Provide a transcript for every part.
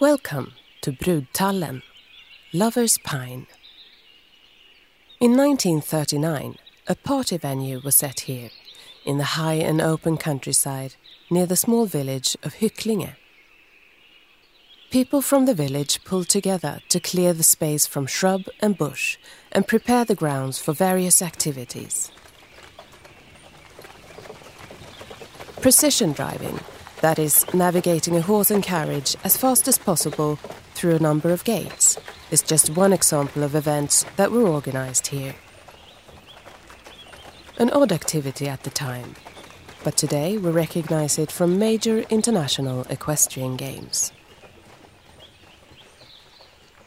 Welcome to Brudtallen, Lover's Pine. In 1939, a party venue was set here, in the high and open countryside near the small village of Hycklinge. People from the village pulled together to clear the space from shrub and bush and prepare the grounds for various activities. Precision driving, that is, navigating a horse and carriage as fast as possible through a number of gates, is just one example of events that were organized here. An odd activity at the time, but today we recognize it from major international equestrian games.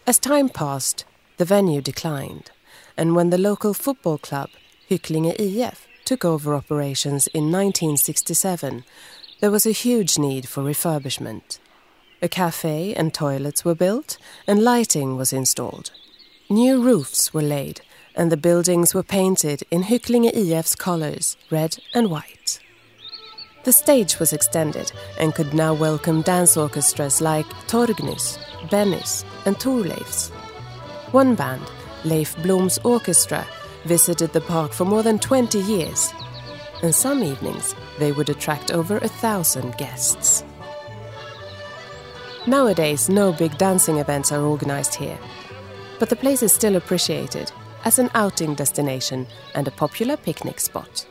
As time passed, the venue declined, and when the local football club, Hycklinge IF, took over operations in 1967, there was a huge need for refurbishment. A cafe and toilets were built, and lighting was installed. New roofs were laid, and the buildings were painted in Hycklinge IF's colours, red and white. The stage was extended and could now welcome dance orchestras like Torgnys, Bennys, and Thorleifs. One band, Leif Blom's Orchestra, visited the park for more than 20 years, and some evenings they would attract over a thousand guests. Nowadays, no big dancing events are organized here, but the place is still appreciated as an outing destination and a popular picnic spot.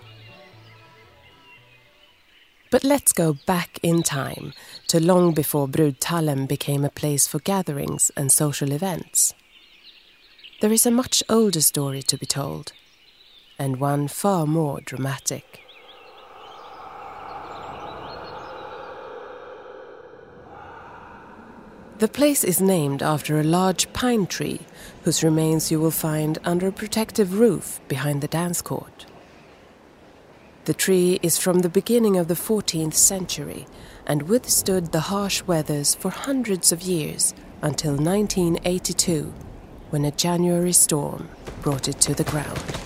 But let's go back in time to long before Brudtallen became a place for gatherings and social events. There is a much older story to be told, and one far more dramatic. The place is named after a large pine tree whose remains you will find under a protective roof behind the dance court. The tree is from the beginning of the 14th century and withstood the harsh weathers for hundreds of years until 1982, when a January storm brought it to the ground.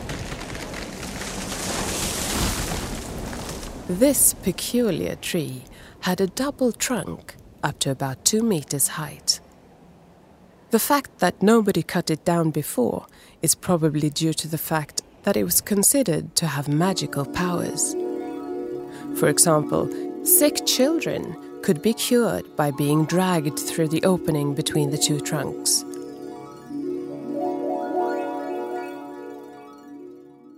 This peculiar tree had a double trunk up to about two meters height. The fact that nobody cut it down before is probably due to the fact that it was considered to have magical powers. For example, sick children could be cured by being dragged through the opening between the two trunks.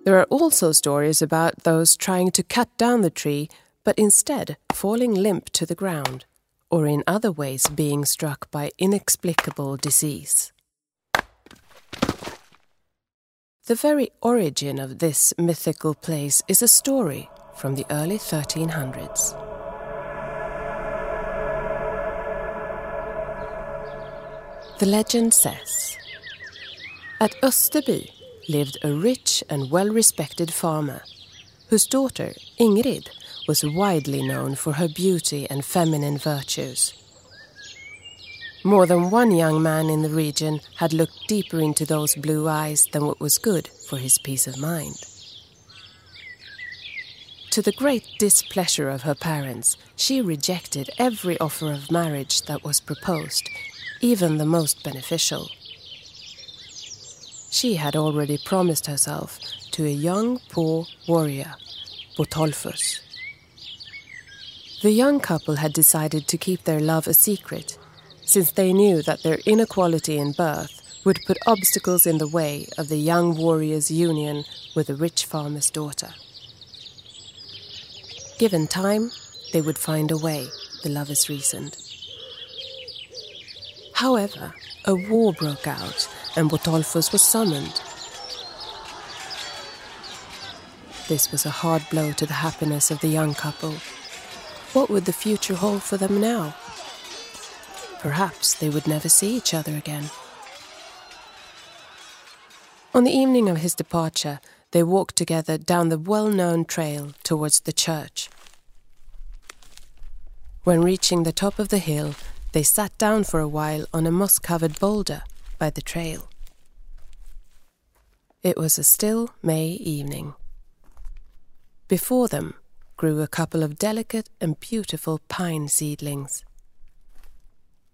There are also stories about those trying to cut down the tree but instead falling limp to the ground, or in other ways being struck by inexplicable disease. The very origin of this mythical place is a story from the early 1300s. The legend says At Österby lived a rich and well respected farmer whose daughter, Ingrid, was widely known for her beauty and feminine virtues. More than one young man in the region had looked deeper into those blue eyes than what was good for his peace of mind. To the great displeasure of her parents, she rejected every offer of marriage that was proposed, even the most beneficial. She had already promised herself to a young poor warrior, Botolphus. The young couple had decided to keep their love a secret since they knew that their inequality in birth would put obstacles in the way of the young warrior's union with the rich farmer's daughter. Given time, they would find a way, the lovers reasoned. However, a war broke out and Botolphus was summoned. This was a hard blow to the happiness of the young couple. What would the future hold for them now? Perhaps they would never see each other again. On the evening of his departure, they walked together down the well known trail towards the church. When reaching the top of the hill, they sat down for a while on a moss covered boulder by the trail. It was a still May evening. Before them grew a couple of delicate and beautiful pine seedlings.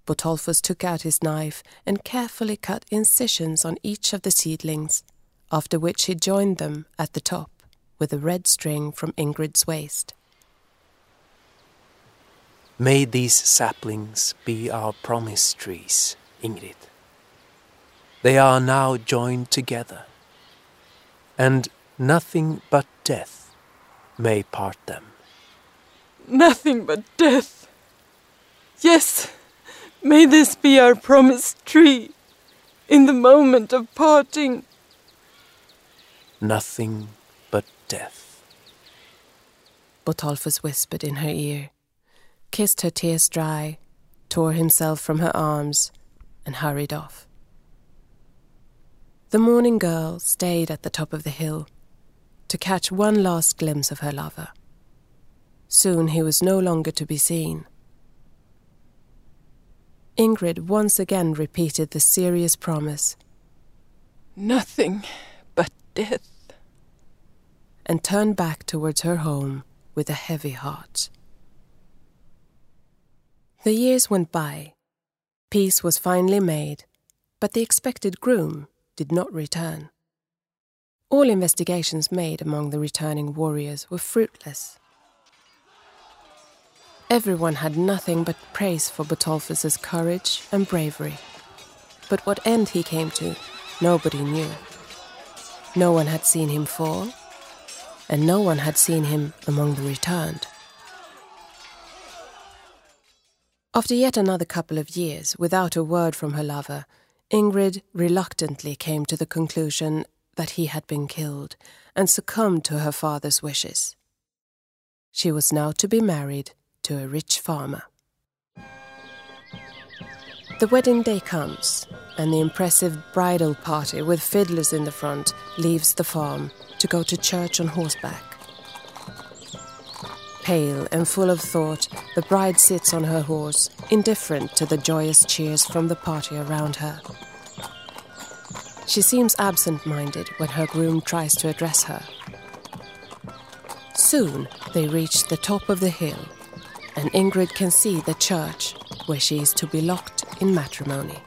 Botolphus took out his knife and carefully cut incisions on each of the seedlings, after which he joined them at the top with a red string from Ingrid's waist. May these saplings be our promise trees, Ingrid. They are now joined together, and nothing but death may part them. Nothing but death. Yes, may this be our promised tree in the moment of parting. Nothing but death. Botolphus whispered in her ear, kissed her tears dry, tore himself from her arms, and hurried off. The mourning girl stayed at the top of the hill to catch one last glimpse of her lover. Soon he was no longer to be seen. Ingrid once again repeated the serious promise Nothing but death. And turned back towards her home with a heavy heart. The years went by. Peace was finally made, but the expected groom did not return. All investigations made among the returning warriors were fruitless. Everyone had nothing but praise for Botolphus's courage and bravery. But what end he came to, nobody knew. No one had seen him fall, and no one had seen him among the returned. After yet another couple of years, without a word from her lover, Ingrid reluctantly came to the conclusion that he had been killed and succumbed to her father's wishes. She was now to be married to a rich farmer. The wedding day comes, and the impressive bridal party with fiddlers in the front leaves the farm to go to church on horseback. Pale and full of thought, the bride sits on her horse, indifferent to the joyous cheers from the party around her. She seems absent minded when her groom tries to address her. Soon they reach the top of the hill and Ingrid can see the church where she is to be locked in matrimony.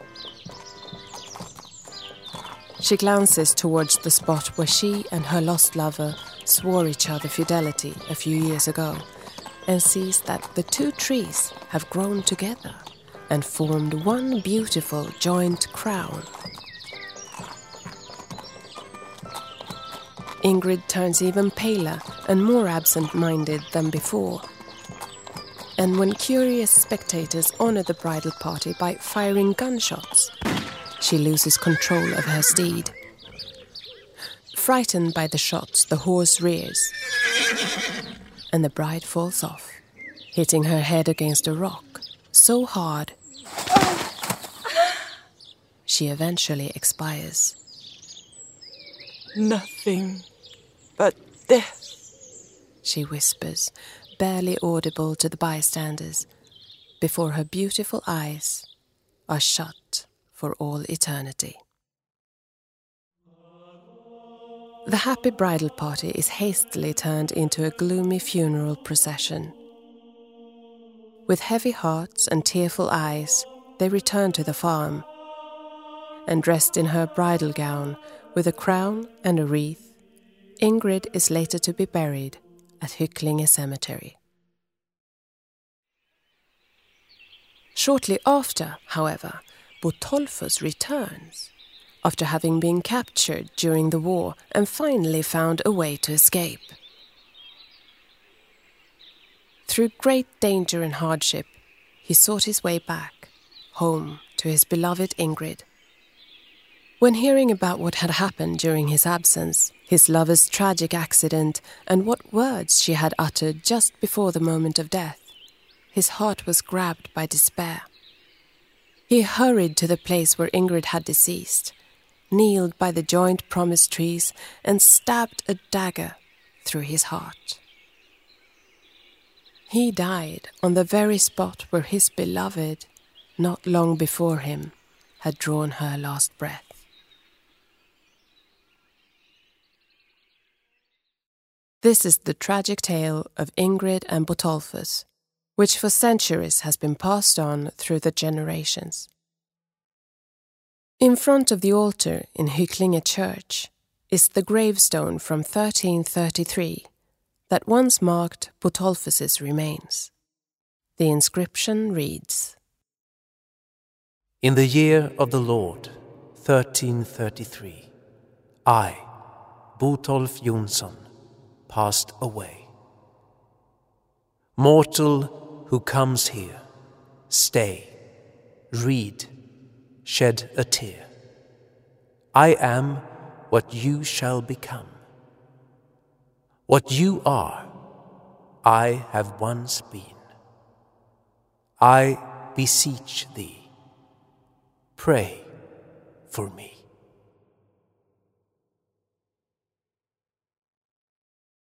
She glances towards the spot where she and her lost lover swore each other fidelity a few years ago and sees that the two trees have grown together and formed one beautiful joint crown. Ingrid turns even paler and more absent minded than before and when curious spectators honor the bridal party by firing gunshots, she loses control of her steed. Frightened by the shots, the horse rears, and the bride falls off, hitting her head against a rock so hard she eventually expires. Nothing but death, she whispers barely audible to the bystanders, before her beautiful eyes are shut for all eternity. The happy bridal party is hastily turned into a gloomy funeral procession. With heavy hearts and tearful eyes, they return to the farm. And dressed in her bridal gown, with a crown and a wreath, Ingrid is later to be buried at Hycklinge Cemetery. Shortly after, however, Botolphus returns, after having been captured during the war and finally found a way to escape. Through great danger and hardship, he sought his way back, home to his beloved Ingrid. When hearing about what had happened during his absence, his lover's tragic accident, and what words she had uttered just before the moment of death, his heart was grabbed by despair. He hurried to the place where Ingrid had deceased, kneeled by the joint promise trees, and stabbed a dagger through his heart. He died on the very spot where his beloved, not long before him, had drawn her last breath. This is the tragic tale of Ingrid and Botolphus, which for centuries has been passed on through the generations. In front of the altar in Hycklinge Church is the gravestone from 1333 that once marked Botolphus's remains. The inscription reads In the year of the Lord, 1333, I, Botolf Jonsson, passed away. Mortal who comes here, stay, read, shed a tear. I am what you shall become. What you are, I have once been. I beseech thee, pray for me.